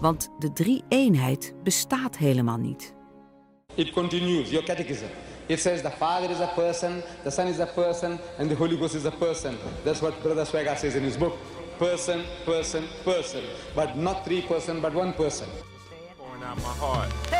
Want de drie-eenheid bestaat helemaal niet. It continues, your catechism. It says the Father is a person, the Son is a person, and the Holy Ghost is a person. That's what Brother Swagger says in his book. Person, person, person. But not three person, but one person. pouring out my heart.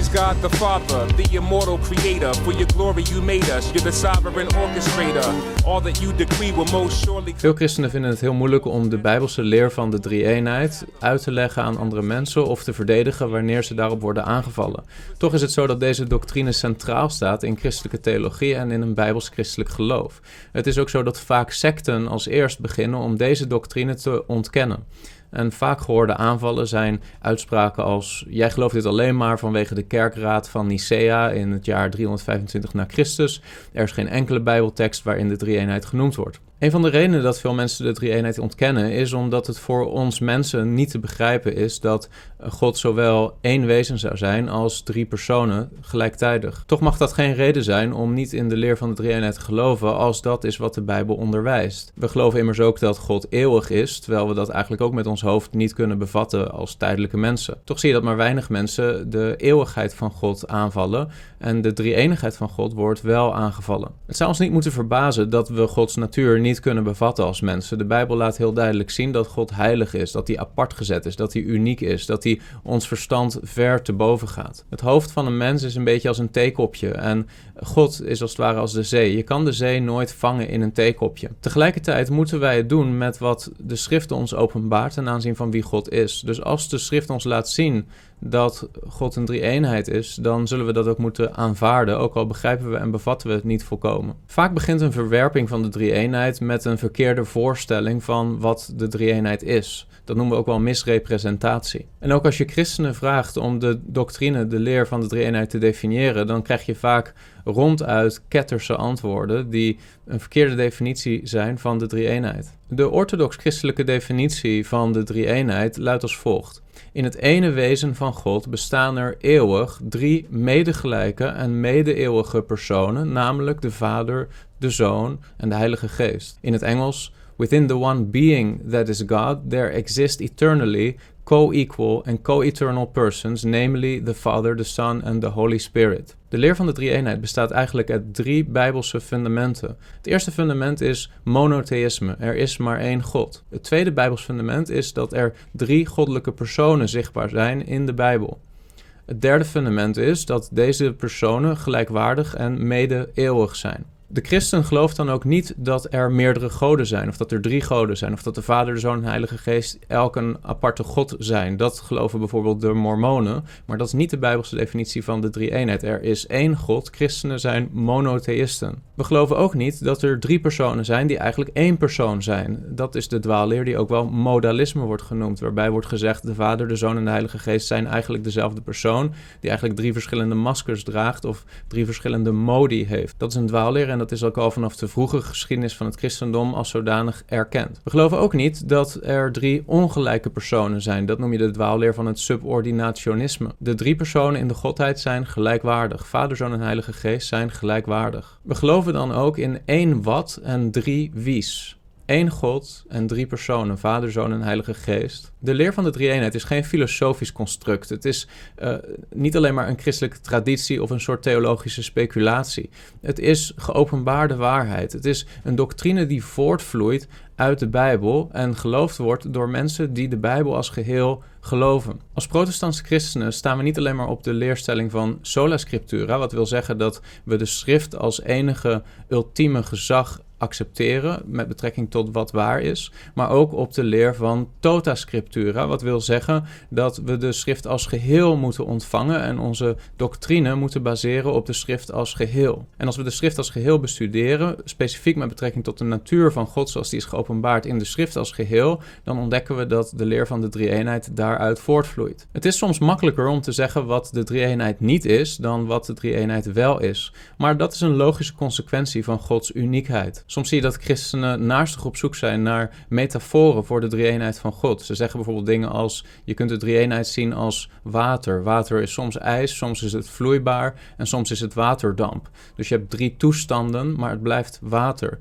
God the Father, the immortal creator. For your glory you made us. You're the sovereign orchestrator. All that you decree most surely Veel christenen vinden het heel moeilijk om de Bijbelse leer van de drie-eenheid uit te leggen aan andere mensen of te verdedigen wanneer ze daarop worden aangevallen. Toch is het zo dat deze doctrine centraal staat in christelijke theologie en in een bijbels-christelijk geloof. Het is ook zo dat vaak secten als eerst beginnen om deze doctrine te ontkennen. En vaak gehoorde aanvallen zijn uitspraken als: Jij gelooft dit alleen maar vanwege de kerkraad van Nicea in het jaar 325 na Christus. Er is geen enkele Bijbeltekst waarin de drie-eenheid genoemd wordt. Een van de redenen dat veel mensen de drie-eenheid ontkennen is omdat het voor ons mensen niet te begrijpen is dat God zowel één wezen zou zijn als drie personen gelijktijdig. Toch mag dat geen reden zijn om niet in de leer van de drie-eenheid te geloven als dat is wat de Bijbel onderwijst. We geloven immers ook dat God eeuwig is, terwijl we dat eigenlijk ook met ons hoofd niet kunnen bevatten als tijdelijke mensen. Toch zie je dat maar weinig mensen de eeuwigheid van God aanvallen en de drie-eenigheid van God wordt wel aangevallen. Het zou ons niet moeten verbazen dat we Gods natuur niet kunnen bevatten als mensen. De Bijbel laat heel duidelijk zien dat God heilig is, dat hij apart gezet is, dat hij uniek is, dat hij ons verstand ver te boven gaat. Het hoofd van een mens is een beetje als een theekopje en God is als het ware als de zee. Je kan de zee nooit vangen in een theekopje. Tegelijkertijd moeten wij het doen met wat de schrift ons openbaart ten aanzien van wie God is. Dus als de schrift ons laat zien dat God een drie-eenheid is, dan zullen we dat ook moeten aanvaarden, ook al begrijpen we en bevatten we het niet volkomen. Vaak begint een verwerping van de drie-eenheid met een verkeerde voorstelling van wat de drie-eenheid is. Dat noemen we ook wel misrepresentatie. En ook als je christenen vraagt om de doctrine, de leer van de drie-eenheid te definiëren, dan krijg je vaak ronduit ketterse antwoorden die een verkeerde definitie zijn van de drie-eenheid. De orthodox-christelijke definitie van de drie-eenheid luidt als volgt. In het ene wezen van God bestaan er eeuwig drie medegelijke en mede-eeuwige personen, namelijk de Vader, de Zoon en de Heilige Geest. In het Engels, within the one being that is God, there exist eternally co-equal and co-eternal persons, namely the Father, the Son and the Holy Spirit. De leer van de drie-eenheid bestaat eigenlijk uit drie bijbelse fundamenten. Het eerste fundament is monotheïsme, er is maar één God. Het tweede bijbels fundament is dat er drie goddelijke personen zichtbaar zijn in de Bijbel. Het derde fundament is dat deze personen gelijkwaardig en mede-eeuwig zijn. De christen gelooft dan ook niet dat er meerdere goden zijn, of dat er drie goden zijn, of dat de Vader, de Zoon en de Heilige Geest elk een aparte God zijn. Dat geloven bijvoorbeeld de Mormonen, maar dat is niet de Bijbelse definitie van de drie-eenheid. Er is één God, christenen zijn monotheïsten. We geloven ook niet dat er drie personen zijn die eigenlijk één persoon zijn. Dat is de dwaalleer die ook wel modalisme wordt genoemd, waarbij wordt gezegd de Vader, de Zoon en de Heilige Geest zijn eigenlijk dezelfde persoon, die eigenlijk drie verschillende maskers draagt of drie verschillende modi heeft. Dat is een dwaalleer en dat is ook al vanaf de vroege geschiedenis van het christendom als zodanig erkend. We geloven ook niet dat er drie ongelijke personen zijn. Dat noem je de dwaalleer van het subordinationisme. De drie personen in de godheid zijn gelijkwaardig. Vader, Zoon en Heilige Geest zijn gelijkwaardig. We geloven dan ook in één wat en drie wies. Eén God en drie personen, Vader, Zoon en Heilige Geest. De leer van de drie-eenheid is geen filosofisch construct. Het is uh, niet alleen maar een christelijke traditie of een soort theologische speculatie. Het is geopenbaarde waarheid. Het is een doctrine die voortvloeit uit de Bijbel en geloofd wordt door mensen die de Bijbel als geheel geloven. Als protestantse christenen staan we niet alleen maar op de leerstelling van sola scriptura, wat wil zeggen dat we de schrift als enige ultieme gezag accepteren met betrekking tot wat waar is, maar ook op de leer van tota scriptura, wat wil zeggen dat we de schrift als geheel moeten ontvangen en onze doctrine moeten baseren op de schrift als geheel. En als we de schrift als geheel bestuderen, specifiek met betrekking tot de natuur van God zoals die is geopenbaard in de schrift als geheel, dan ontdekken we dat de leer van de drie-eenheid daaruit voortvloeit. Het is soms makkelijker om te zeggen wat de drie-eenheid niet is dan wat de drie-eenheid wel is, maar dat is een logische consequentie van Gods uniekheid. Soms zie je dat christenen naastig op zoek zijn naar metaforen voor de drie-eenheid van God. Ze zeggen bijvoorbeeld dingen als: je kunt de drie-eenheid zien als water. Water is soms ijs, soms is het vloeibaar en soms is het waterdamp. Dus je hebt drie toestanden, maar het blijft water.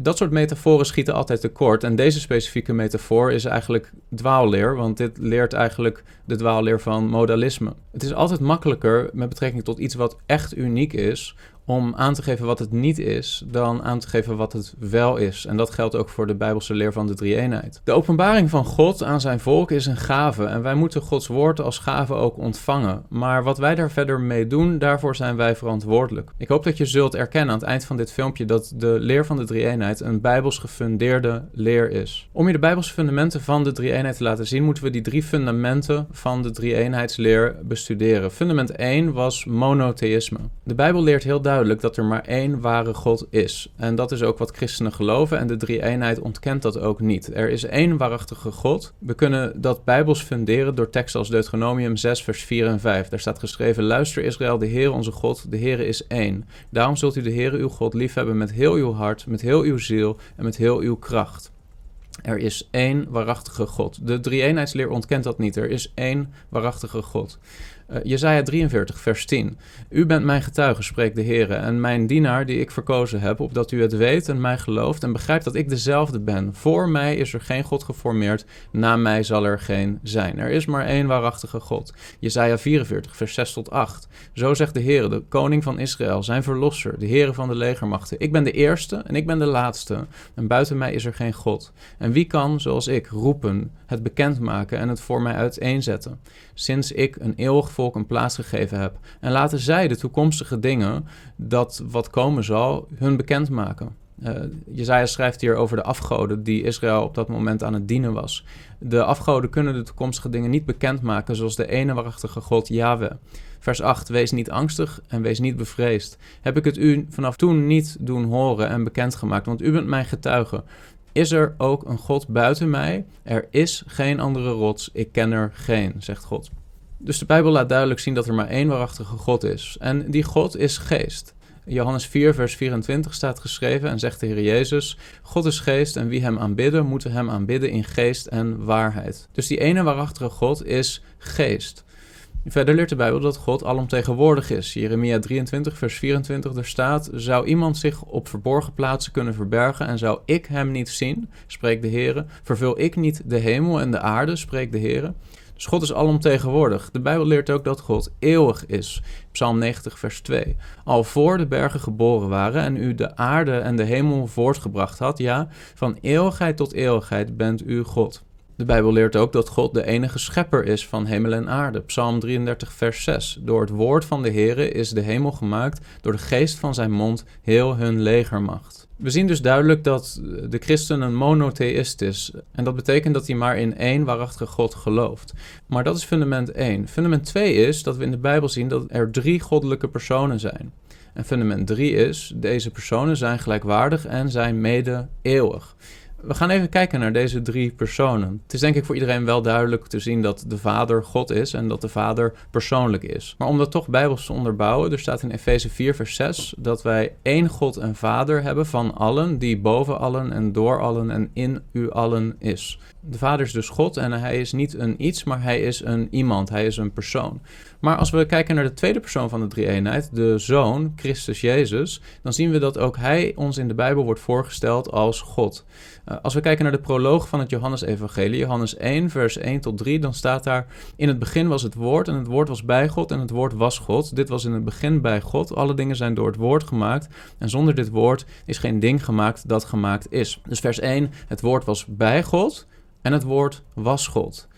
Dat soort metaforen schieten altijd tekort. En deze specifieke metafoor is eigenlijk dwaalleer, want dit leert eigenlijk de dwaalleer van modalisme. Het is altijd makkelijker met betrekking tot iets wat echt uniek is, om aan te geven wat het niet is, dan aan te geven wat het wel is. En dat geldt ook voor de Bijbelse leer van de drie-eenheid. De openbaring van God aan zijn volk is een gave en wij moeten Gods woord als gave ook ontvangen. Maar wat wij daar verder mee doen, daarvoor zijn wij verantwoordelijk. Ik hoop dat je zult erkennen aan het eind van dit filmpje dat de leer van de drie-eenheid een Bijbels gefundeerde leer is. Om je de Bijbelse fundamenten van de drie-eenheid te laten zien, moeten we die drie fundamenten van de drie-eenheidsleer bestuderen. Fundament 1 was monotheïsme. De Bijbel leert heel duidelijk dat er maar één ware God is. En dat is ook wat christenen geloven en de drie-eenheid ontkent dat ook niet. Er is één waarachtige God. We kunnen dat bijbels funderen door teksten als Deuteronomium 6 vers 4 en 5. Daar staat geschreven, luister Israël, de Heer onze God, de Heer is één. Daarom zult u de Heer uw God liefhebben met heel uw hart, met heel uw ziel en met heel uw kracht. Er is één waarachtige God. De drie-eenheidsleer ontkent dat niet. Er is één waarachtige God. Uh, Jezaja 43, vers 10. U bent mijn getuige, spreekt de Heer, en mijn dienaar die ik verkozen heb, opdat u het weet en mij gelooft en begrijpt dat ik dezelfde ben. Voor mij is er geen God geformeerd, na mij zal er geen zijn. Er is maar één waarachtige God. Jezaja 44, vers 6 tot 8. Zo zegt de Heer, de koning van Israël, zijn verlosser, de Heer van de legermachten. Ik ben de eerste en ik ben de laatste, en buiten mij is er geen God. En wie kan, zoals ik, roepen, het bekendmaken en het voor mij uiteenzetten? Sinds ik een eeuwig volk een plaats gegeven heb. En laten zij de toekomstige dingen, dat wat komen zal, hun bekendmaken. Uh, Jezaja schrijft hier over de afgoden die Israël op dat moment aan het dienen was. De afgoden kunnen de toekomstige dingen niet bekendmaken zoals de ene waarachtige God Yahweh. Vers 8, wees niet angstig en wees niet bevreesd. Heb ik het u vanaf toen niet doen horen en bekendgemaakt, want u bent mijn getuige. Is er ook een God buiten mij? Er is geen andere rots, ik ken er geen, zegt God. Dus de Bijbel laat duidelijk zien dat er maar één waarachtige God is. En die God is geest. Johannes 4, vers 24 staat geschreven en zegt de Heer Jezus: God is geest en wie hem aanbidden, moeten hem aanbidden in geest en waarheid. Dus die ene waarachtige God is geest. Verder leert de Bijbel dat God alomtegenwoordig is. Jeremia 23, vers 24, er staat: Zou iemand zich op verborgen plaatsen kunnen verbergen en zou ik hem niet zien, spreekt de Heer. Vervul ik niet de hemel en de aarde, spreekt de Heer. Dus God is alomtegenwoordig. De Bijbel leert ook dat God eeuwig is. Psalm 90, vers 2. Al voor de bergen geboren waren en u de aarde en de hemel voortgebracht had, ja, van eeuwigheid tot eeuwigheid bent u God. De Bijbel leert ook dat God de enige schepper is van hemel en aarde. Psalm 33, vers 6. Door het woord van de Heere is de hemel gemaakt, door de geest van zijn mond heel hun legermacht. We zien dus duidelijk dat de christen een monotheïst is. En dat betekent dat hij maar in één waarachtige God gelooft. Maar dat is fundament 1. Fundament 2 is dat we in de Bijbel zien dat er drie goddelijke personen zijn. En fundament 3 is, deze personen zijn gelijkwaardig en zijn mede eeuwig. We gaan even kijken naar deze drie personen. Het is denk ik voor iedereen wel duidelijk te zien dat de Vader God is en dat de Vader persoonlijk is. Maar om dat toch bijbels te onderbouwen, er staat in Efeze 4 vers 6 dat wij één God en Vader hebben van allen, die boven allen en door allen en in u allen is. De Vader is dus God en hij is niet een iets, maar hij is een iemand, hij is een persoon. Maar als we kijken naar de tweede persoon van de drie-eenheid, de Zoon, Christus Jezus, dan zien we dat ook hij ons in de Bijbel wordt voorgesteld als God. Uh, als we kijken naar de proloog van het Johannesevangelie, Johannes 1, vers 1 tot 3, dan staat daar: In het begin was het woord en het woord was bij God en het woord was God. Dit was in het begin bij God. Alle dingen zijn door het woord gemaakt en zonder dit woord is geen ding gemaakt dat gemaakt is. Dus vers 1, het woord was bij God en het woord was God.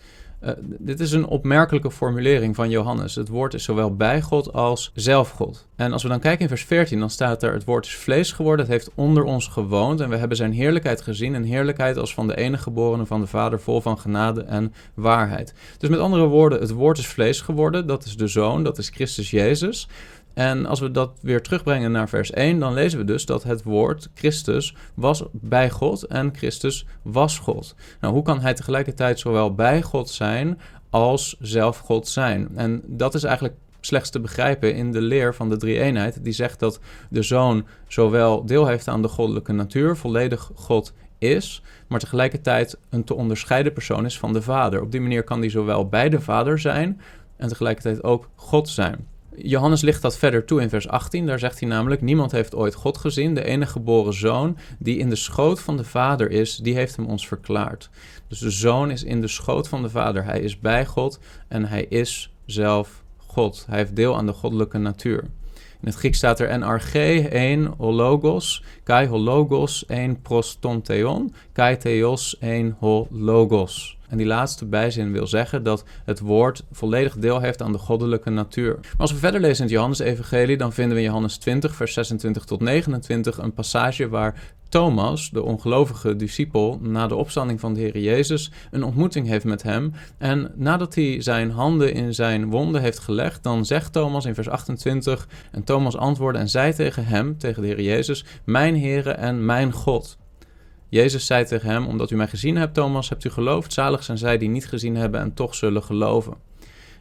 Uh, dit is een opmerkelijke formulering van Johannes. Het woord is zowel bij God als zelf God. En als we dan kijken in vers 14, dan staat er: Het woord is vlees geworden, het heeft onder ons gewoond. En we hebben zijn heerlijkheid gezien. Een heerlijkheid als van de enige geborene van de Vader, vol van genade en waarheid. Dus met andere woorden, het woord is vlees geworden. Dat is de zoon, dat is Christus Jezus. En als we dat weer terugbrengen naar vers 1, dan lezen we dus dat het woord Christus was bij God en Christus was God. Nou, hoe kan hij tegelijkertijd zowel bij God zijn als zelf God zijn? En dat is eigenlijk slechts te begrijpen in de leer van de drie-eenheid, die zegt dat de zoon zowel deel heeft aan de goddelijke natuur, volledig God is, maar tegelijkertijd een te onderscheiden persoon is van de vader. Op die manier kan hij zowel bij de vader zijn en tegelijkertijd ook God zijn. Johannes ligt dat verder toe in vers 18. Daar zegt hij namelijk: Niemand heeft ooit God gezien. De enige geboren zoon die in de schoot van de Vader is, die heeft hem ons verklaard. Dus de zoon is in de schoot van de Vader. Hij is bij God en hij is zelf God. Hij heeft deel aan de goddelijke natuur. In het Grieks staat er NRG 1 hologos, kai hologos 1 prostontheon, kai theos 1 hologos. En die laatste bijzin wil zeggen dat het woord volledig deel heeft aan de goddelijke natuur. Maar als we verder lezen in het Johannes-evangelie, dan vinden we in Johannes 20, vers 26 tot 29 een passage waar Thomas, de ongelovige discipel, na de opstanding van de Heer Jezus, een ontmoeting heeft met hem. En nadat hij zijn handen in zijn wonden heeft gelegd, dan zegt Thomas in vers 28, en Thomas antwoordde en zei tegen hem, tegen de Heer Jezus, Mijn Heere en mijn God. Jezus zei tegen hem, omdat u mij gezien hebt, Thomas, hebt u geloofd. Zalig zijn zij die niet gezien hebben en toch zullen geloven.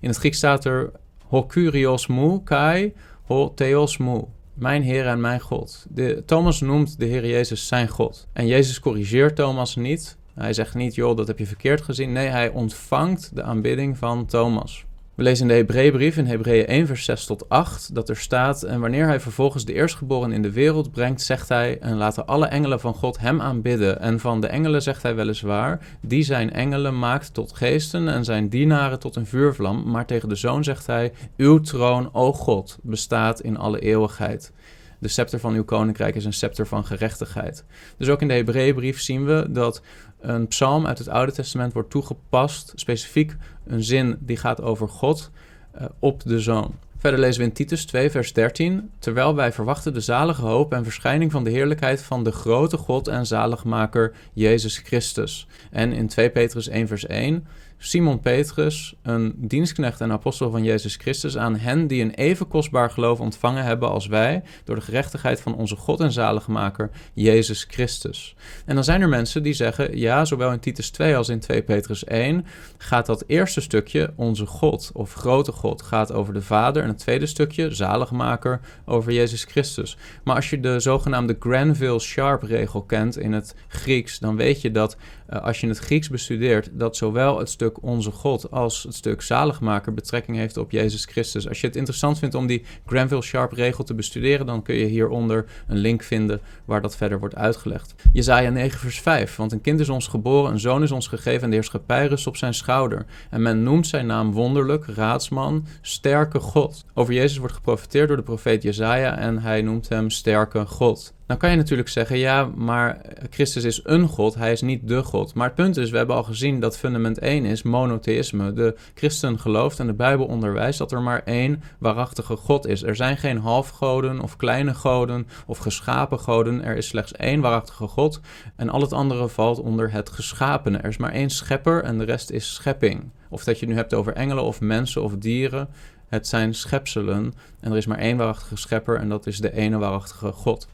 In het Grieks staat er ho kurios mu kai ho theos mu. Mijn Heer en mijn God. De, Thomas noemt de Heer Jezus zijn God. En Jezus corrigeert Thomas niet. Hij zegt niet, joh, dat heb je verkeerd gezien. Nee, hij ontvangt de aanbidding van Thomas. We lezen in de Hebreeënbrief in Hebreeën 1 vers 6 tot 8 dat er staat en wanneer hij vervolgens de eerstgeboren in de wereld brengt, zegt hij en laten alle engelen van God hem aanbidden. En van de engelen zegt hij weliswaar, die zijn engelen maakt tot geesten en zijn dienaren tot een vuurvlam, maar tegen de zoon zegt hij, uw troon, o God, bestaat in alle eeuwigheid. De scepter van uw koninkrijk is een scepter van gerechtigheid. Dus ook in de Hebreeënbrief zien we dat een psalm uit het Oude Testament wordt toegepast, specifiek een zin die gaat over God, uh, op de zoon. Verder lezen we in Titus 2, vers 13. Terwijl wij verwachten de zalige hoop en verschijning van de heerlijkheid van de grote God en zaligmaker Jezus Christus. En in 2 Petrus 1, vers 1. Simon Petrus, een dienstknecht en apostel van Jezus Christus, aan hen die een even kostbaar geloof ontvangen hebben als wij, door de gerechtigheid van onze God en zaligmaker, Jezus Christus. En dan zijn er mensen die zeggen, ja, zowel in Titus 2 als in 2 Petrus 1 gaat dat eerste stukje, onze God of grote God, gaat over de Vader, en het tweede stukje, zaligmaker, over Jezus Christus. Maar als je de zogenaamde Granville-Sharp-regel kent in het Grieks, dan weet je dat uh, als je het Grieks bestudeert, dat zowel het stuk onze God als het stuk zaligmaker betrekking heeft op Jezus Christus. Als je het interessant vindt om die Granville-Sharp-regel te bestuderen, dan kun je hieronder een link vinden waar dat verder wordt uitgelegd. Jezaja 9 vers 5, want een kind is ons geboren, een zoon is ons gegeven en de heerschappij rust op zijn schouder. En men noemt zijn naam wonderlijk, raadsman, sterke God. Over Jezus wordt geprofiteerd door de profeet Jezaja en hij noemt hem sterke God. Dan kan je natuurlijk zeggen, ja, maar Christus is een God, hij is niet de God. Maar het punt is, we hebben al gezien dat fundament 1 is monotheïsme. De christen gelooft en de Bijbel onderwijst dat er maar één waarachtige God is. Er zijn geen halfgoden of kleine goden of geschapen goden. Er is slechts één waarachtige God en al het andere valt onder het geschapene. Er is maar één schepper en de rest is schepping. Of dat je het nu hebt over engelen of mensen of dieren. Het zijn schepselen en er is maar één waarachtige schepper en dat is de ene waarachtige God.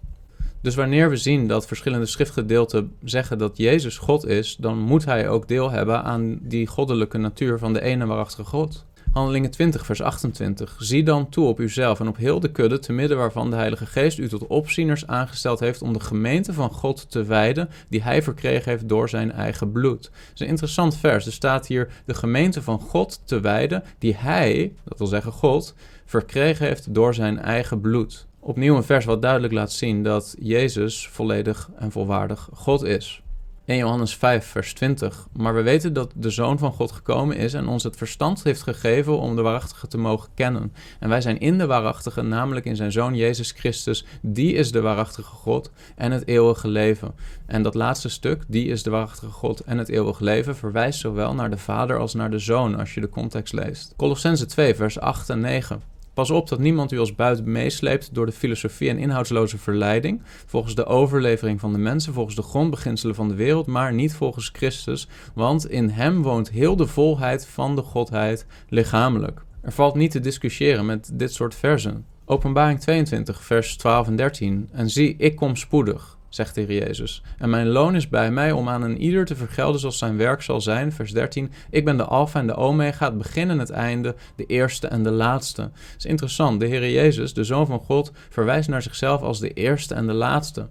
Dus wanneer we zien dat verschillende schriftgedeelten zeggen dat Jezus God is, dan moet hij ook deel hebben aan die goddelijke natuur van de ene waarachtige God. Handelingen 20, vers 28. Zie dan toe op uzelf en op heel de kudde, te midden waarvan de Heilige Geest u tot opzieners aangesteld heeft om de gemeente van God te wijden, die hij verkregen heeft door zijn eigen bloed. Dat is een interessant vers. Er staat hier de gemeente van God te wijden, die hij, dat wil zeggen God, verkregen heeft door zijn eigen bloed opnieuw een vers wat duidelijk laat zien dat Jezus volledig en volwaardig God is. 1 Johannes 5, vers 20. Maar we weten dat de Zoon van God gekomen is en ons het verstand heeft gegeven om de waarachtige te mogen kennen. En wij zijn in de waarachtige, namelijk in zijn Zoon Jezus Christus. Die is de waarachtige God en het eeuwige leven. En dat laatste stuk, die is de waarachtige God en het eeuwige leven, verwijst zowel naar de Vader als naar de Zoon als je de context leest. Colossense 2, vers 8 en 9. Pas op dat niemand u als buiten meesleept door de filosofie en inhoudsloze verleiding, volgens de overlevering van de mensen, volgens de grondbeginselen van de wereld, maar niet volgens Christus, want in hem woont heel de volheid van de Godheid lichamelijk. Er valt niet te discussiëren met dit soort versen. Openbaring 22, vers 12 en 13. En zie, ik kom spoedig zegt de Heer Jezus. En mijn loon is bij mij om aan een ieder te vergelden zoals zijn werk zal zijn. Vers 13. Ik ben de Alpha en de Omega, het begin en het einde, de eerste en de laatste. Is interessant. De Heer Jezus, de Zoon van God, verwijst naar zichzelf als de eerste en de laatste.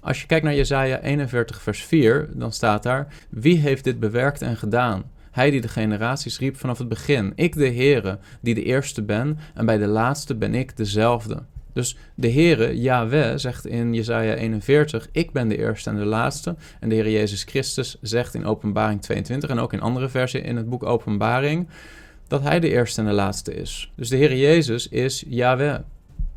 Als je kijkt naar Jesaja 41, vers 4, dan staat daar: Wie heeft dit bewerkt en gedaan? Hij die de generaties riep vanaf het begin. Ik de Heere, die de eerste ben, en bij de laatste ben ik dezelfde. Dus de Heere, Yahweh, zegt in Jesaja 41, ik ben de eerste en de laatste. En de Heer Jezus Christus zegt in Openbaring 22 en ook in andere versen in het boek Openbaring, dat hij de eerste en de laatste is. Dus de Heer Jezus is Yahweh.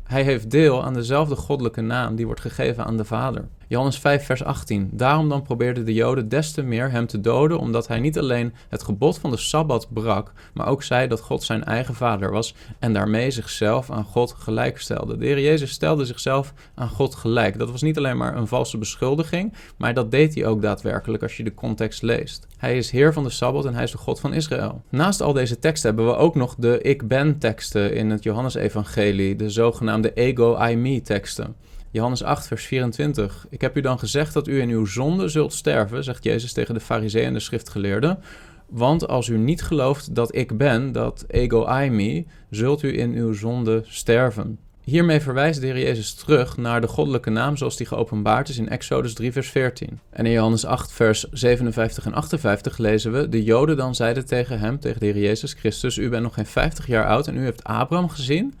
Hij heeft deel aan dezelfde goddelijke naam die wordt gegeven aan de Vader. Johannes 5, vers 18. Daarom dan probeerden de Joden des te meer hem te doden, omdat hij niet alleen het gebod van de Sabbat brak, maar ook zei dat God zijn eigen vader was en daarmee zichzelf aan God gelijk stelde. De Heer Jezus stelde zichzelf aan God gelijk. Dat was niet alleen maar een valse beschuldiging, maar dat deed hij ook daadwerkelijk als je de context leest. Hij is Heer van de Sabbat en hij is de God van Israël. Naast al deze teksten hebben we ook nog de Ik Ben teksten in het Johannesevangelie, de zogenaamde Ego I Me teksten. Johannes 8, vers 24. Ik heb u dan gezegd dat u in uw zonde zult sterven, zegt Jezus tegen de fariseeën en de schriftgeleerden. Want als u niet gelooft dat ik ben, dat ego I me, zult u in uw zonde sterven. Hiermee verwijst de Heer Jezus terug naar de goddelijke naam zoals die geopenbaard is in Exodus 3 vers 14. En in Johannes 8 vers 57 en 58 lezen we, de Joden dan zeiden tegen hem, tegen de Heer Jezus Christus, u bent nog geen 50 jaar oud en u hebt Abraham gezien.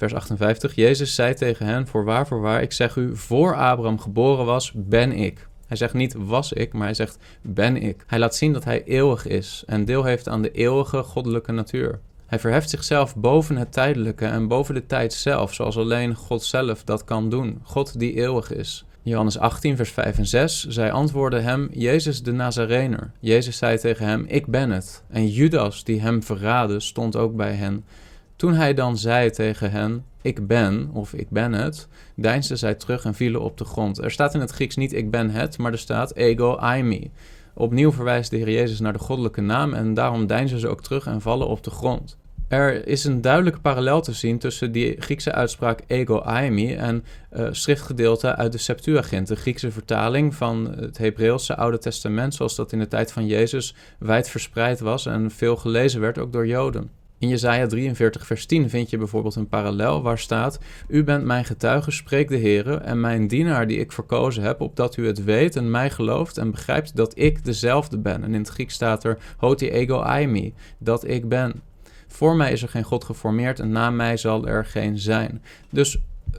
Vers 58. Jezus zei tegen hen: Voorwaar, voorwaar, ik zeg u, voor Abraham geboren was, ben ik. Hij zegt niet was ik, maar hij zegt ben ik. Hij laat zien dat hij eeuwig is en deel heeft aan de eeuwige goddelijke natuur. Hij verheft zichzelf boven het tijdelijke en boven de tijd zelf, zoals alleen God zelf dat kan doen. God die eeuwig is. Johannes 18, vers 5 en 6. Zij antwoordden hem, Jezus de Nazarener. Jezus zei tegen hem, ik ben het. En Judas, die hem verraadde, stond ook bij hen. Toen hij dan zei tegen hen: Ik ben, of ik ben het, deinsden zij terug en vielen op de grond. Er staat in het Grieks niet ik ben het, maar er staat ego I me. Opnieuw verwijst de Heer Jezus naar de goddelijke naam en daarom deinzen ze ook terug en vallen op de grond. Er is een duidelijke parallel te zien tussen die Griekse uitspraak ego I me en uh, schriftgedeelte uit de Septuagint, de Griekse vertaling van het Hebreeuwse Oude Testament, zoals dat in de tijd van Jezus wijd verspreid was en veel gelezen werd, ook door Joden. In Jesaja 43, vers 10 vind je bijvoorbeeld een parallel waar staat: U bent mijn getuige, spreekt de Heer, en mijn dienaar die ik verkozen heb, opdat u het weet en mij gelooft en begrijpt dat ik dezelfde ben. En in het Grieks staat er: Hoti ego aimi, dat ik ben. Voor mij is er geen God geformeerd en na mij zal er geen zijn. Dus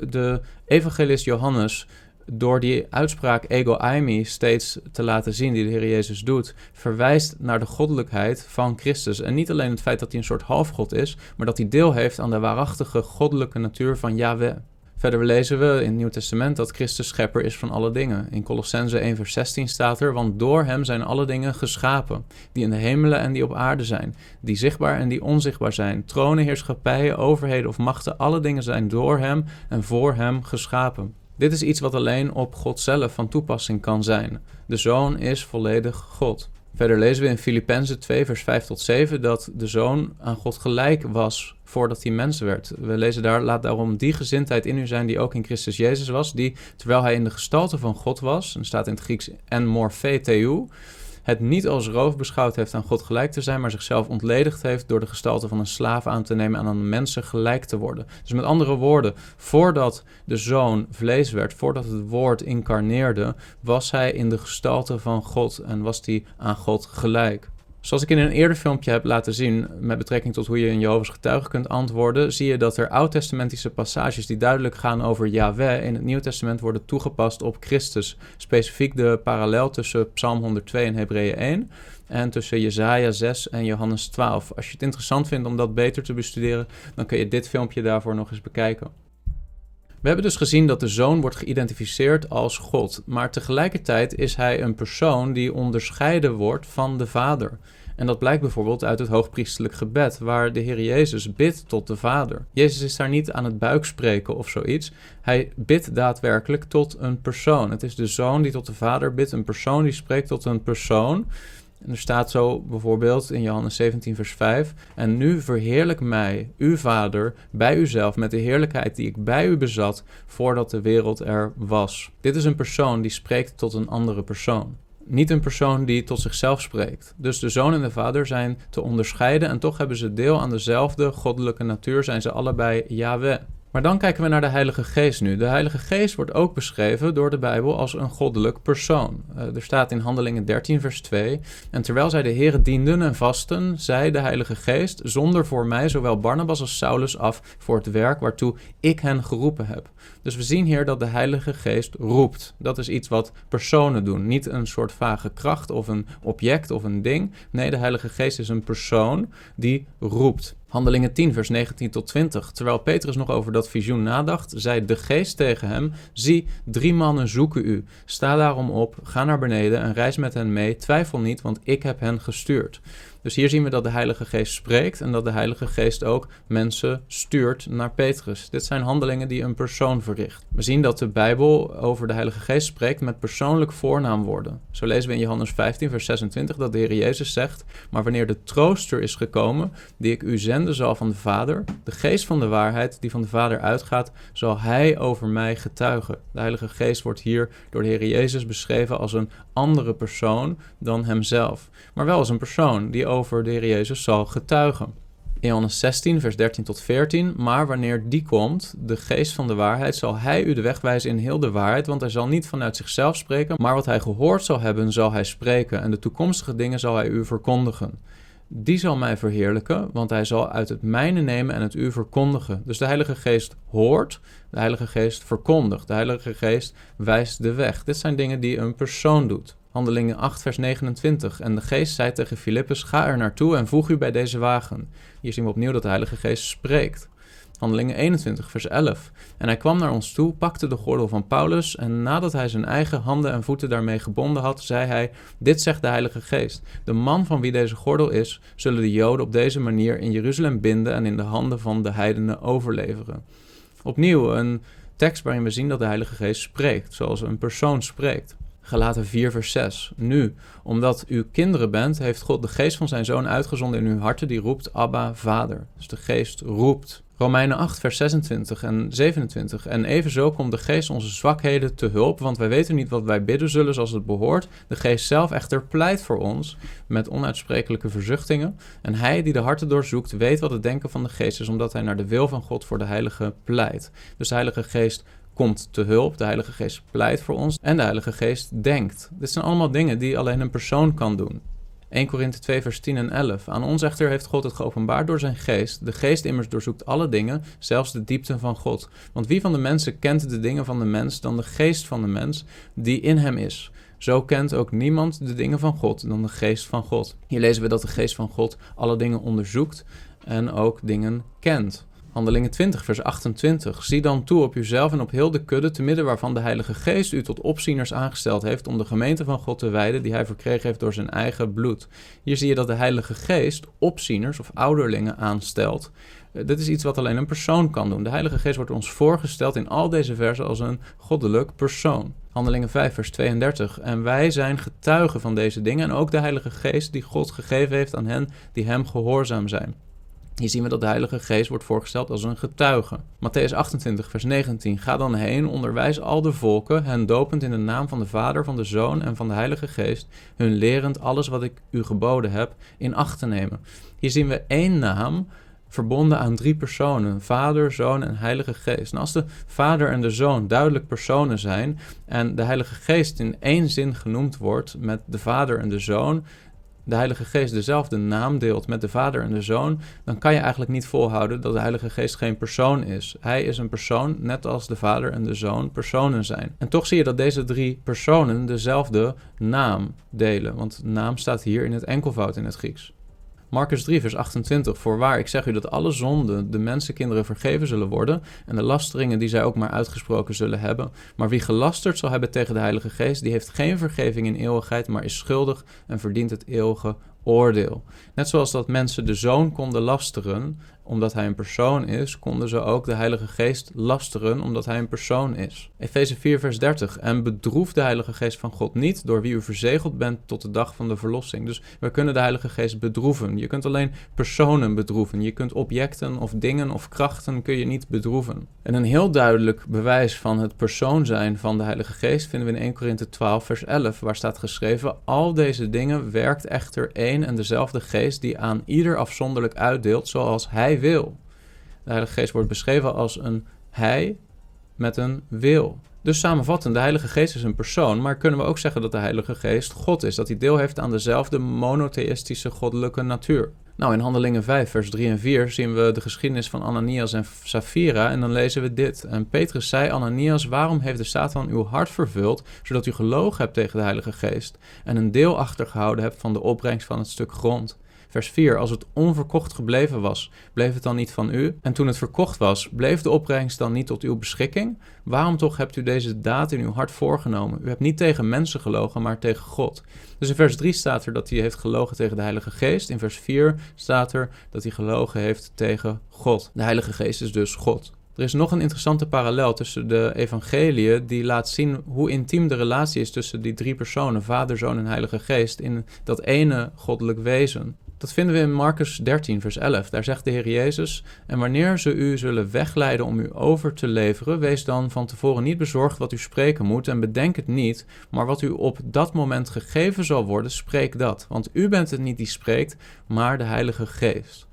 de evangelist Johannes door die uitspraak ego eimi steeds te laten zien, die de Heer Jezus doet, verwijst naar de goddelijkheid van Christus. En niet alleen het feit dat hij een soort halfgod is, maar dat hij deel heeft aan de waarachtige goddelijke natuur van Yahweh. Verder lezen we in het Nieuw Testament dat Christus schepper is van alle dingen. In Colossense 1 vers 16 staat er, want door hem zijn alle dingen geschapen, die in de hemelen en die op aarde zijn, die zichtbaar en die onzichtbaar zijn, tronen, heerschappijen, overheden of machten, alle dingen zijn door hem en voor hem geschapen. Dit is iets wat alleen op God zelf van toepassing kan zijn. De Zoon is volledig God. Verder lezen we in Filippenzen 2, vers 5 tot 7 dat de Zoon aan God gelijk was voordat hij mens werd. We lezen daar, laat daarom die gezindheid in u zijn die ook in Christus Jezus was, die terwijl hij in de gestalte van God was, en staat in het Grieks en morphe het niet als roof beschouwd heeft aan God gelijk te zijn, maar zichzelf ontledigd heeft door de gestalte van een slaaf aan te nemen en aan mensen gelijk te worden. Dus met andere woorden, voordat de zoon vlees werd, voordat het woord incarneerde, was hij in de gestalte van God en was hij aan God gelijk. Zoals ik in een eerder filmpje heb laten zien met betrekking tot hoe je in Jehovah's getuigen kunt antwoorden, zie je dat er oud-testamentische passages die duidelijk gaan over Yahweh in het Nieuw Testament worden toegepast op Christus. Specifiek de parallel tussen Psalm 102 en Hebreeën 1 en tussen Jesaja 6 en Johannes 12. Als je het interessant vindt om dat beter te bestuderen, dan kun je dit filmpje daarvoor nog eens bekijken. We hebben dus gezien dat de zoon wordt geïdentificeerd als God, maar tegelijkertijd is hij een persoon die onderscheiden wordt van de Vader. En dat blijkt bijvoorbeeld uit het hoogpriestelijk gebed, waar de Heer Jezus bidt tot de Vader. Jezus is daar niet aan het buikspreken of zoiets. Hij bidt daadwerkelijk tot een persoon. Het is de zoon die tot de Vader bidt, een persoon die spreekt tot een persoon. Er staat zo bijvoorbeeld in Johannes 17, vers 5: En nu verheerlijk mij, uw Vader, bij uzelf met de heerlijkheid die ik bij u bezat voordat de wereld er was. Dit is een persoon die spreekt tot een andere persoon. Niet een persoon die tot zichzelf spreekt. Dus de zoon en de vader zijn te onderscheiden en toch hebben ze deel aan dezelfde goddelijke natuur, zijn ze allebei Yahweh. Maar dan kijken we naar de Heilige Geest nu. De Heilige Geest wordt ook beschreven door de Bijbel als een goddelijk persoon. Uh, er staat in Handelingen 13, vers 2. En terwijl zij de Heren dienden en vasten, zei de Heilige Geest: Zonder voor mij zowel Barnabas als Saulus af voor het werk waartoe ik hen geroepen heb. Dus we zien hier dat de Heilige Geest roept. Dat is iets wat personen doen. Niet een soort vage kracht of een object of een ding. Nee, de Heilige Geest is een persoon die roept. Handelingen 10, vers 19 tot 20. Terwijl Petrus nog over dat visioen nadacht, zei de geest tegen hem: Zie, drie mannen zoeken u. Sta daarom op, ga naar beneden en reis met hen mee. Twijfel niet, want ik heb hen gestuurd. Dus hier zien we dat de Heilige Geest spreekt en dat de Heilige Geest ook mensen stuurt naar Petrus. Dit zijn handelingen die een persoon verricht. We zien dat de Bijbel over de Heilige Geest spreekt met persoonlijk voornaamwoorden. Zo lezen we in Johannes 15, vers 26 dat de Heer Jezus zegt: Maar wanneer de trooster is gekomen, die ik u zenden zal van de Vader, de Geest van de waarheid die van de Vader uitgaat, zal Hij over mij getuigen. De Heilige Geest wordt hier door de Heer Jezus beschreven als een andere persoon dan Hemzelf, maar wel als een persoon die over de Heer Jezus zal getuigen. In Johannes 16, vers 13 tot 14. Maar wanneer die komt, de geest van de waarheid, zal hij u de weg wijzen in heel de waarheid. Want hij zal niet vanuit zichzelf spreken, maar wat hij gehoord zal hebben, zal hij spreken. En de toekomstige dingen zal hij u verkondigen. Die zal mij verheerlijken, want hij zal uit het mijne nemen en het u verkondigen. Dus de Heilige Geest hoort, de Heilige Geest verkondigt, de Heilige Geest wijst de weg. Dit zijn dingen die een persoon doet. Handelingen 8, vers 29. En de geest zei tegen Filippus, ga er naartoe en voeg u bij deze wagen. Hier zien we opnieuw dat de Heilige Geest spreekt. Handelingen 21, vers 11. En hij kwam naar ons toe, pakte de gordel van Paulus en nadat hij zijn eigen handen en voeten daarmee gebonden had, zei hij, dit zegt de Heilige Geest. De man van wie deze gordel is, zullen de Joden op deze manier in Jeruzalem binden en in de handen van de heidenen overleveren. Opnieuw een tekst waarin we zien dat de Heilige Geest spreekt, zoals een persoon spreekt. Galaten 4, vers 6. Nu, omdat u kinderen bent, heeft God de geest van zijn zoon uitgezonden in uw harten, die roept Abba, Vader. Dus de geest roept. Romeinen 8, vers 26 en 27. En evenzo komt de geest onze zwakheden te hulp, want wij weten niet wat wij bidden zullen zoals het behoort. De geest zelf echter pleit voor ons met onuitsprekelijke verzuchtingen. En hij die de harten doorzoekt, weet wat het denken van de geest is, omdat hij naar de wil van God voor de heilige pleit. Dus de heilige geest komt te hulp. De Heilige Geest pleit voor ons en de Heilige Geest denkt. Dit zijn allemaal dingen die alleen een persoon kan doen. 1 Korinthe 2 vers 10 en 11. Aan ons echter heeft God het geopenbaard door zijn geest. De geest immers doorzoekt alle dingen, zelfs de diepten van God. Want wie van de mensen kent de dingen van de mens dan de geest van de mens die in hem is? Zo kent ook niemand de dingen van God dan de geest van God. Hier lezen we dat de geest van God alle dingen onderzoekt en ook dingen kent. Handelingen 20, vers 28. Zie dan toe op uzelf en op heel de kudde, te midden waarvan de Heilige Geest u tot opzieners aangesteld heeft om de gemeente van God te wijden die hij verkregen heeft door zijn eigen bloed. Hier zie je dat de Heilige Geest opzieners of ouderlingen aanstelt. Eh, dit is iets wat alleen een persoon kan doen. De Heilige Geest wordt ons voorgesteld in al deze versen als een goddelijk persoon. Handelingen 5, vers 32. En wij zijn getuigen van deze dingen en ook de Heilige Geest die God gegeven heeft aan hen die hem gehoorzaam zijn. Hier zien we dat de Heilige Geest wordt voorgesteld als een getuige. Matthäus 28, vers 19. Ga dan heen, onderwijs al de volken, hen dopend in de naam van de Vader, van de Zoon en van de Heilige Geest, hun lerend alles wat ik u geboden heb in acht te nemen. Hier zien we één naam verbonden aan drie personen: Vader, Zoon en Heilige Geest. En als de Vader en de Zoon duidelijk personen zijn en de Heilige Geest in één zin genoemd wordt met de Vader en de Zoon, de Heilige Geest dezelfde naam deelt met de Vader en de Zoon, dan kan je eigenlijk niet volhouden dat de Heilige Geest geen persoon is. Hij is een persoon, net als de Vader en de Zoon personen zijn. En toch zie je dat deze drie personen dezelfde naam delen, want naam staat hier in het enkelvoud in het Grieks. Marcus 3, vers 28. Voorwaar, ik zeg u dat alle zonden de mensenkinderen vergeven zullen worden en de lasteringen die zij ook maar uitgesproken zullen hebben. Maar wie gelasterd zal hebben tegen de Heilige Geest, die heeft geen vergeving in eeuwigheid, maar is schuldig en verdient het eeuwige oordeel. Net zoals dat mensen de zoon konden lasteren omdat hij een persoon is, konden ze ook de Heilige Geest lasteren omdat hij een persoon is. Efeze 4 vers 30. En bedroef de Heilige Geest van God niet, door wie u verzegeld bent tot de dag van de verlossing. Dus we kunnen de Heilige Geest bedroeven. Je kunt alleen personen bedroeven. Je kunt objecten of dingen of krachten kun je niet bedroeven. En een heel duidelijk bewijs van het persoon zijn van de Heilige Geest vinden we in 1 Korinthe 12 vers 11, waar staat geschreven: Al deze dingen werkt echter één en dezelfde Geest die aan ieder afzonderlijk uitdeelt zoals hij wil. De Heilige Geest wordt beschreven als een Hij met een wil. Dus samenvattend, de Heilige Geest is een persoon, maar kunnen we ook zeggen dat de Heilige Geest God is, dat hij deel heeft aan dezelfde monotheïstische goddelijke natuur. Nou, in Handelingen 5, vers 3 en 4 zien we de geschiedenis van Ananias en Safira en dan lezen we dit. En Petrus zei, Ananias, waarom heeft de Satan uw hart vervuld, zodat u gelogen hebt tegen de Heilige Geest en een deel achtergehouden hebt van de opbrengst van het stuk grond? Vers 4. Als het onverkocht gebleven was, bleef het dan niet van u? En toen het verkocht was, bleef de opbrengst dan niet tot uw beschikking? Waarom toch hebt u deze daad in uw hart voorgenomen? U hebt niet tegen mensen gelogen, maar tegen God. Dus in vers 3 staat er dat hij heeft gelogen tegen de Heilige Geest. In vers 4 staat er dat hij gelogen heeft tegen God. De Heilige Geest is dus God. Er is nog een interessante parallel tussen de evangeliën die laat zien hoe intiem de relatie is tussen die drie personen, Vader, Zoon en Heilige Geest, in dat ene goddelijk wezen. Dat vinden we in Marcus 13, vers 11. Daar zegt de Heer Jezus: En wanneer ze u zullen wegleiden om u over te leveren, wees dan van tevoren niet bezorgd wat u spreken moet, en bedenk het niet, maar wat u op dat moment gegeven zal worden, spreek dat. Want u bent het niet die spreekt, maar de Heilige Geest.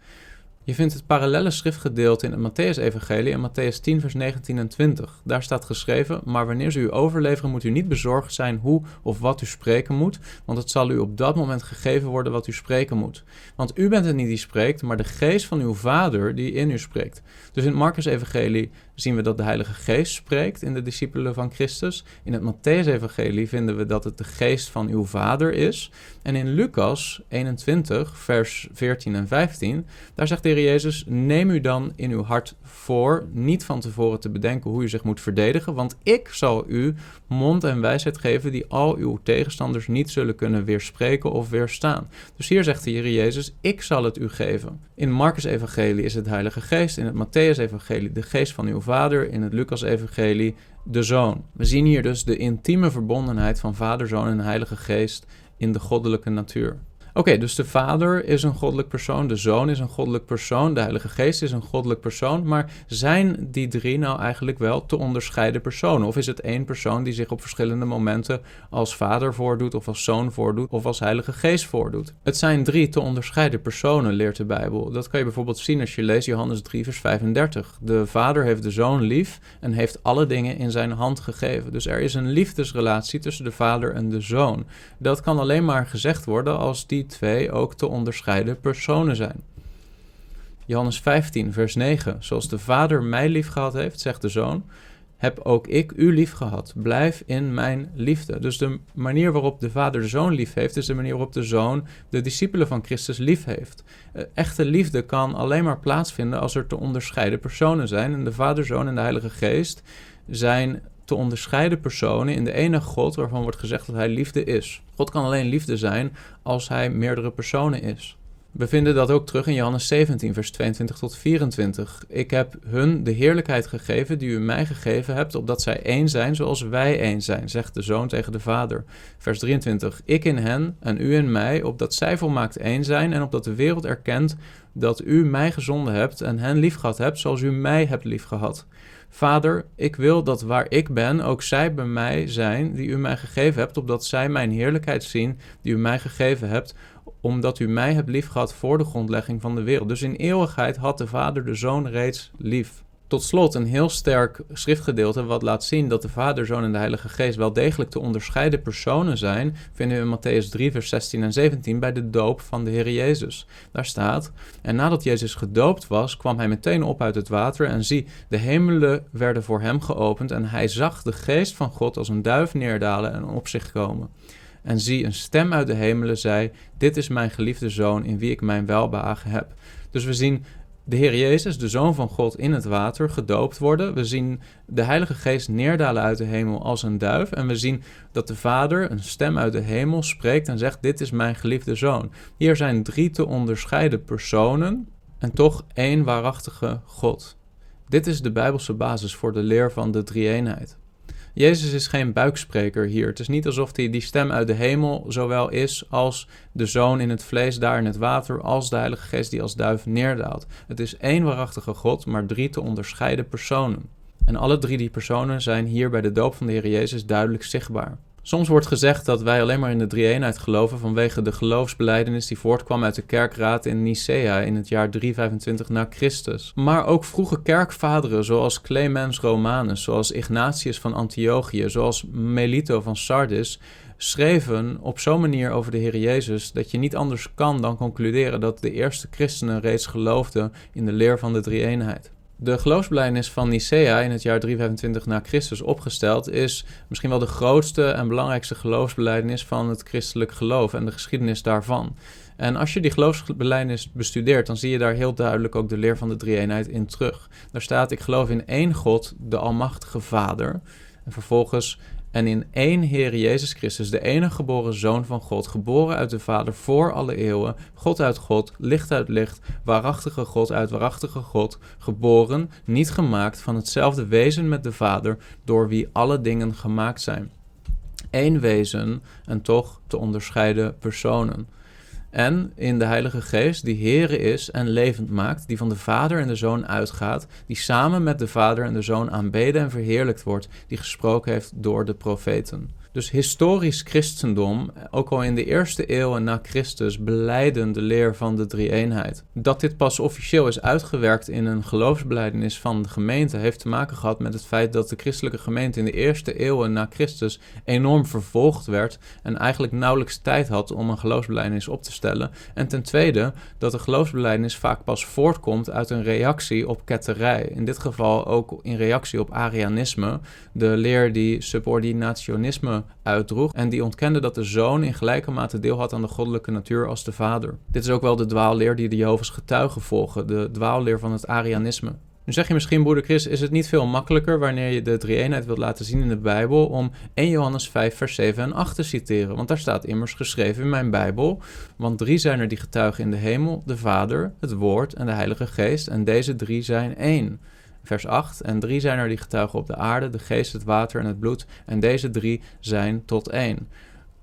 Je vindt het parallelle schriftgedeelte in het Matthäus-evangelie in Matthäus 10, vers 19 en 20. Daar staat geschreven, maar wanneer ze u overleveren, moet u niet bezorgd zijn hoe of wat u spreken moet, want het zal u op dat moment gegeven worden wat u spreken moet. Want u bent het niet die spreekt, maar de geest van uw Vader die in u spreekt. Dus in het Marcus-evangelie zien we dat de Heilige Geest spreekt in de discipelen van Christus. In het Matthäus-evangelie vinden we dat het de geest van uw Vader is. En in Lucas 21, vers 14 en 15, daar zegt de Heer Jezus: Neem u dan in uw hart voor niet van tevoren te bedenken hoe u zich moet verdedigen, want ik zal u mond en wijsheid geven die al uw tegenstanders niet zullen kunnen weerspreken of weerstaan. Dus hier zegt de Heer Jezus: Ik zal het u geven. In Marcus-evangelie is het Heilige Geest, in het Matthäus-evangelie de geest van uw Vader, in het Lucas-evangelie de Zoon. We zien hier dus de intieme verbondenheid van Vader, Zoon en Heilige Geest in de goddelijke natuur. Oké, dus de Vader is een goddelijk persoon, de Zoon is een goddelijk persoon, de Heilige Geest is een goddelijk persoon. Maar zijn die drie nou eigenlijk wel te onderscheiden personen? Of is het één persoon die zich op verschillende momenten als Vader voordoet, of als Zoon voordoet, of als Heilige Geest voordoet? Het zijn drie te onderscheiden personen, leert de Bijbel. Dat kan je bijvoorbeeld zien als je leest Johannes 3, vers 35. De Vader heeft de Zoon lief en heeft alle dingen in zijn hand gegeven. Dus er is een liefdesrelatie tussen de Vader en de Zoon. Dat kan alleen maar gezegd worden als die twee ook te onderscheiden personen zijn. Johannes 15, vers 9. Zoals de Vader mij lief gehad heeft, zegt de Zoon, heb ook ik u lief gehad. Blijf in mijn liefde. Dus de manier waarop de Vader de Zoon lief heeft, is de manier waarop de Zoon de discipelen van Christus lief heeft. Eh, echte liefde kan alleen maar plaatsvinden als er te onderscheiden personen zijn. En de Vader, Zoon en de Heilige Geest zijn te onderscheiden personen in de ene God waarvan wordt gezegd dat hij liefde is. God kan alleen liefde zijn als hij meerdere personen is. We vinden dat ook terug in Johannes 17, vers 22 tot 24. Ik heb hun de heerlijkheid gegeven die u mij gegeven hebt, opdat zij één zijn zoals wij één zijn, zegt de zoon tegen de vader. Vers 23. Ik in hen en u in mij, opdat zij volmaakt één zijn en opdat de wereld erkent dat u mij gezonden hebt en hen liefgehad hebt zoals u mij hebt liefgehad. Vader, ik wil dat waar ik ben, ook zij bij mij zijn die u mij gegeven hebt, opdat zij mijn heerlijkheid zien die u mij gegeven hebt, omdat u mij hebt liefgehad voor de grondlegging van de wereld. Dus in eeuwigheid had de Vader de Zoon reeds lief. Tot slot een heel sterk schriftgedeelte wat laat zien dat de Vader, Zoon en de Heilige Geest wel degelijk te onderscheiden personen zijn, vinden we in Matthäus 3, vers 16 en 17 bij de doop van de Heer Jezus. Daar staat: En nadat Jezus gedoopt was, kwam hij meteen op uit het water en zie, de hemelen werden voor hem geopend en hij zag de Geest van God als een duif neerdalen en op zich komen. En zie, een stem uit de hemelen zei: Dit is mijn geliefde zoon in wie ik mijn welbehagen heb. Dus we zien de Heer Jezus, de Zoon van God, in het water gedoopt worden. We zien de Heilige Geest neerdalen uit de hemel als een duif. En we zien dat de Vader een stem uit de hemel spreekt en zegt: Dit is mijn geliefde Zoon. Hier zijn drie te onderscheiden personen en toch één waarachtige God. Dit is de Bijbelse basis voor de leer van de drie-eenheid. Jezus is geen buikspreker hier. Het is niet alsof hij die stem uit de hemel zowel is als de zoon in het vlees daar in het water, als de Heilige Geest die als duif neerdaalt. Het is één waarachtige God, maar drie te onderscheiden personen. En alle drie die personen zijn hier bij de doop van de Heer Jezus duidelijk zichtbaar. Soms wordt gezegd dat wij alleen maar in de drie-eenheid geloven vanwege de geloofsbeleidenis die voortkwam uit de kerkraad in Nicea in het jaar 325 na Christus. Maar ook vroege kerkvaderen zoals Clemens Romanus, zoals Ignatius van Antiochië, zoals Melito van Sardis schreven op zo'n manier over de Heer Jezus dat je niet anders kan dan concluderen dat de eerste christenen reeds geloofden in de leer van de drie-eenheid. De geloofsbelijdenis van Nicea in het jaar 325 na Christus opgesteld is misschien wel de grootste en belangrijkste geloofsbelijdenis van het christelijk geloof en de geschiedenis daarvan. En als je die geloofsbelijdenis bestudeert, dan zie je daar heel duidelijk ook de leer van de drie-eenheid in terug. Daar staat: Ik geloof in één God, de Almachtige Vader. En vervolgens en in één Heer Jezus Christus, de enige geboren Zoon van God, geboren uit de Vader voor alle eeuwen, God uit God, licht uit licht, waarachtige God uit waarachtige God, geboren, niet gemaakt, van hetzelfde wezen met de Vader, door wie alle dingen gemaakt zijn. Eén wezen en toch te onderscheiden personen en in de Heilige Geest, die Heere is en levend maakt, die van de Vader en de Zoon uitgaat, die samen met de Vader en de Zoon aanbeden en verheerlijkt wordt, die gesproken heeft door de profeten. Dus historisch christendom, ook al in de eerste eeuwen na Christus, beleiden de leer van de drie-eenheid. Dat dit pas officieel is uitgewerkt in een geloofsbeleidenis van de gemeente, heeft te maken gehad met het feit dat de christelijke gemeente in de eerste eeuwen na Christus enorm vervolgd werd en eigenlijk nauwelijks tijd had om een geloofsbeleidenis op te stellen. En ten tweede dat de geloofsbeleidenis vaak pas voortkomt uit een reactie op ketterij. In dit geval ook in reactie op Arianisme, de leer die subordinationisme uitdroeg en die ontkende dat de zoon in gelijke mate deel had aan de goddelijke natuur als de vader. Dit is ook wel de dwaalleer die de Jehovah's getuigen volgen, de dwaalleer van het Arianisme. Nu zeg je misschien, broeder Chris, is het niet veel makkelijker wanneer je de drie-eenheid wilt laten zien in de Bijbel om 1 Johannes 5, vers 7 en 8 te citeren? Want daar staat immers geschreven in mijn Bijbel, want drie zijn er die getuigen in de hemel, de Vader, het Woord en de Heilige Geest, en deze drie zijn één. Vers 8. En drie zijn er die getuigen op de aarde, de geest, het water en het bloed. En deze drie zijn tot één.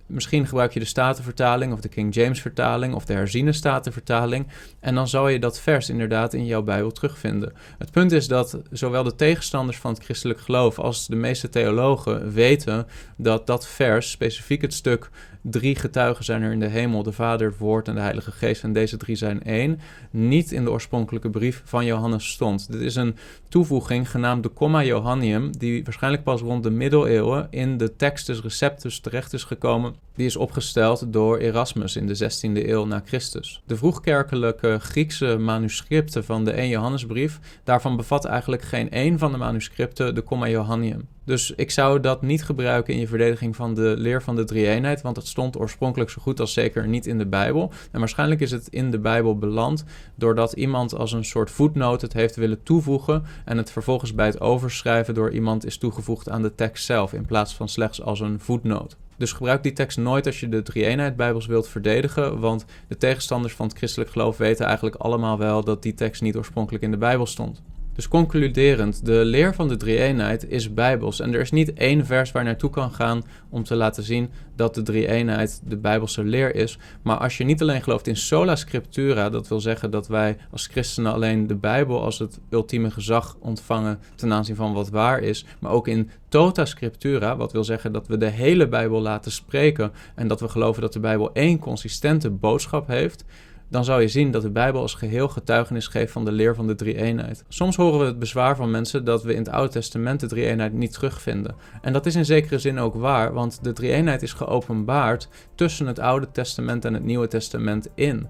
Misschien gebruik je de Statenvertaling of de King James vertaling of de herziene Statenvertaling. En dan zal je dat vers inderdaad in jouw Bijbel terugvinden. Het punt is dat zowel de tegenstanders van het christelijk geloof als de meeste theologen weten dat dat vers, specifiek het stuk Drie getuigen zijn er in de hemel, de Vader, het Woord en de Heilige Geest. En deze drie zijn één. Niet in de oorspronkelijke brief van Johannes stond. Dit is een toevoeging genaamd de Comma Johannium, die waarschijnlijk pas rond de middeleeuwen in de Textus Receptus terecht is gekomen. Die is opgesteld door Erasmus in de 16e eeuw na Christus. De vroegkerkelijke Griekse manuscripten van de 1 Johannesbrief, daarvan bevat eigenlijk geen één van de manuscripten de Comma Johannium. Dus ik zou dat niet gebruiken in je verdediging van de leer van de drie-eenheid, want het stond oorspronkelijk zo goed als zeker niet in de Bijbel. En waarschijnlijk is het in de Bijbel beland doordat iemand als een soort voetnoot het heeft willen toevoegen en het vervolgens bij het overschrijven door iemand is toegevoegd aan de tekst zelf in plaats van slechts als een voetnoot. Dus gebruik die tekst nooit als je de drie-eenheid Bijbels wilt verdedigen, want de tegenstanders van het christelijk geloof weten eigenlijk allemaal wel dat die tekst niet oorspronkelijk in de Bijbel stond. Dus concluderend, de leer van de drie-eenheid is bijbels. En er is niet één vers waar naartoe kan gaan om te laten zien dat de drie-eenheid de bijbelse leer is. Maar als je niet alleen gelooft in sola scriptura, dat wil zeggen dat wij als christenen alleen de Bijbel als het ultieme gezag ontvangen ten aanzien van wat waar is, maar ook in tota scriptura, wat wil zeggen dat we de hele Bijbel laten spreken en dat we geloven dat de Bijbel één consistente boodschap heeft dan zou je zien dat de Bijbel als geheel getuigenis geeft van de leer van de drie-eenheid. Soms horen we het bezwaar van mensen dat we in het Oude Testament de drie-eenheid niet terugvinden. En dat is in zekere zin ook waar, want de drie-eenheid is geopenbaard tussen het Oude Testament en het Nieuwe Testament in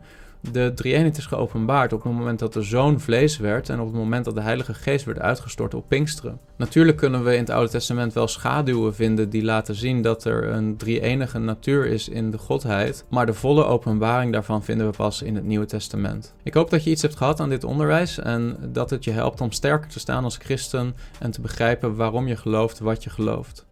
de drie-eenheid is geopenbaard op het moment dat de zoon vlees werd en op het moment dat de Heilige Geest werd uitgestort op Pinksteren. Natuurlijk kunnen we in het Oude Testament wel schaduwen vinden die laten zien dat er een drie-enige natuur is in de Godheid, maar de volle openbaring daarvan vinden we pas in het Nieuwe Testament. Ik hoop dat je iets hebt gehad aan dit onderwijs en dat het je helpt om sterker te staan als christen en te begrijpen waarom je gelooft wat je gelooft.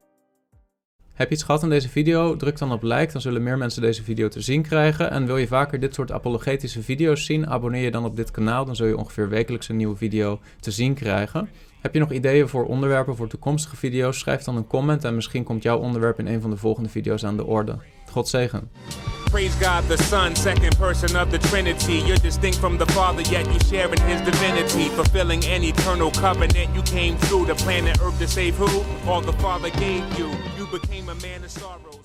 Heb je iets gehad aan deze video? Druk dan op like, dan zullen meer mensen deze video te zien krijgen. En wil je vaker dit soort apologetische video's zien? Abonneer je dan op dit kanaal, dan zul je ongeveer wekelijks een nieuwe video te zien krijgen. Heb je nog ideeën voor onderwerpen voor toekomstige video's? Schrijf dan een comment en misschien komt jouw onderwerp in een van de volgende video's aan de orde. God zegen. Praise God the Son, second person of the Trinity. You're distinct from the Father, yet you share in His divinity. Fulfilling an eternal covenant, you came through the planet Earth to save who? All the Father gave you. You became a man of sorrows.